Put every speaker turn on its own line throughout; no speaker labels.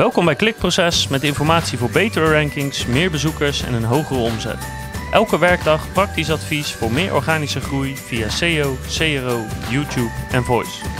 Welkom bij Klikproces met informatie voor betere rankings, meer bezoekers en een hogere omzet. Elke werkdag praktisch advies voor meer organische groei via SEO, CRO, YouTube en Voice.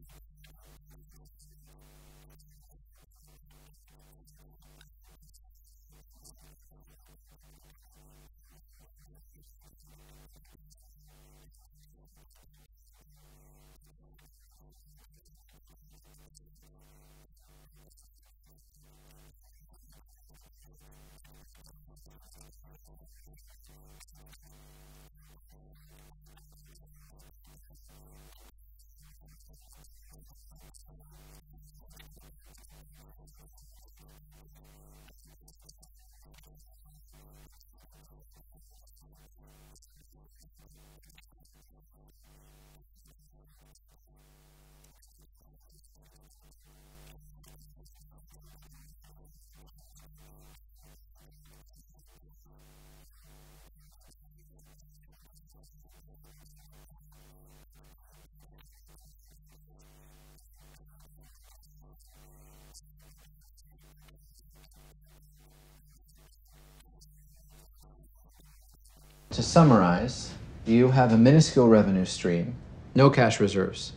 To summarize, you have a minuscule revenue stream, no cash reserves,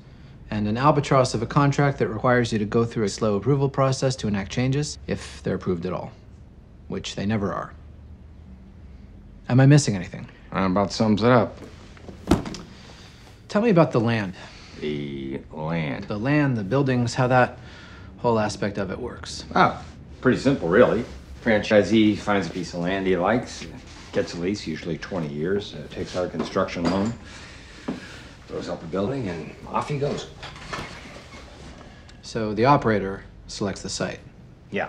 and an albatross of a contract that requires you to go through a slow approval process to enact changes, if they're approved at all, which they never are. Am I missing anything?
That about sums it up.
Tell me about the land.
The land.
The land, the buildings, how that whole aspect of it works.
Oh, pretty simple, really. Franchisee finds a piece of land he likes, gets a lease, usually 20 years, uh, takes out a construction loan, throws up a building, and off he goes.
So the operator selects the site,
Yeah,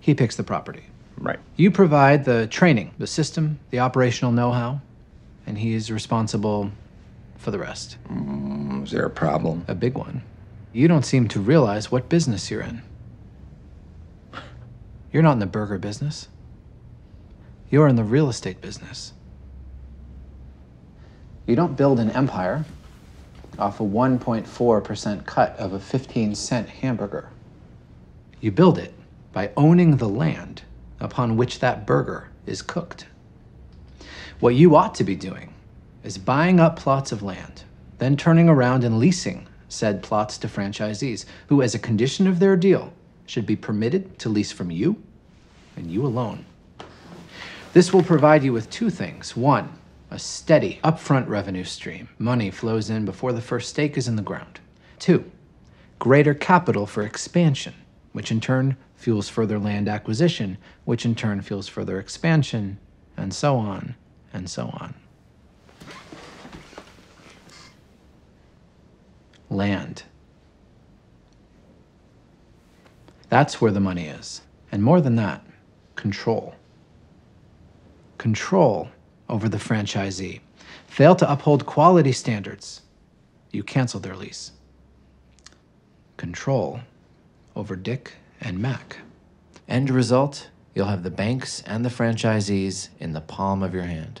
he picks the property.
right.
You provide the training, the system, the operational know how, and he's responsible for the rest.
Is there a problem?
A big one. You don't seem to realize what business you're in. You're not in the burger business, you're in the real estate business. You don't build an empire off a 1.4% cut of a 15 cent hamburger. You build it by owning the land upon which that burger is cooked. What you ought to be doing is buying up plots of land, then turning around and leasing said plots to franchisees who, as a condition of their deal, should be permitted to lease from you and you alone. This will provide you with two things. One, a steady, upfront revenue stream. Money flows in before the first stake is in the ground. Two, greater capital for expansion, which in turn fuels further land acquisition, which in turn fuels further expansion, and so on and so on. Land. That's where the money is. And more than that, control. Control over the franchisee. Fail to uphold quality standards, you cancel their lease. Control over Dick and Mac. End result, you'll have the banks and the franchisees in the palm of your hand.